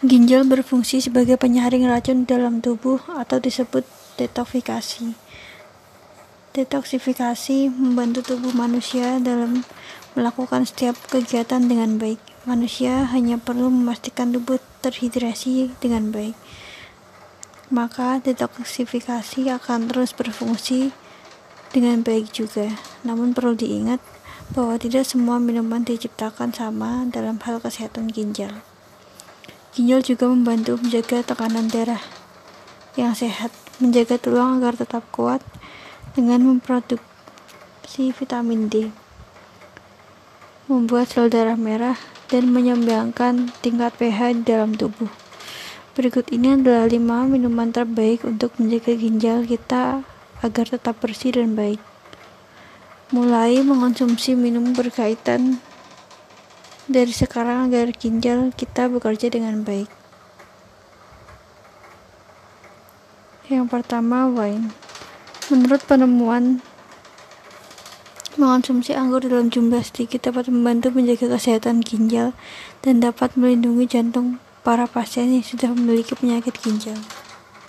Ginjal berfungsi sebagai penyaring racun dalam tubuh atau disebut detoksifikasi. Detoksifikasi membantu tubuh manusia dalam melakukan setiap kegiatan dengan baik. Manusia hanya perlu memastikan tubuh terhidrasi dengan baik. Maka detoksifikasi akan terus berfungsi dengan baik juga. Namun perlu diingat bahwa tidak semua minuman diciptakan sama dalam hal kesehatan ginjal. Ginjal juga membantu menjaga tekanan darah yang sehat, menjaga tulang agar tetap kuat dengan memproduksi vitamin D, membuat sel darah merah, dan menyeimbangkan tingkat pH di dalam tubuh. Berikut ini adalah 5 minuman terbaik untuk menjaga ginjal kita agar tetap bersih dan baik. Mulai mengonsumsi minum berkaitan dari sekarang agar ginjal kita bekerja dengan baik. Yang pertama, wine. Menurut penemuan, mengonsumsi anggur dalam jumlah sedikit dapat membantu menjaga kesehatan ginjal dan dapat melindungi jantung para pasien yang sudah memiliki penyakit ginjal.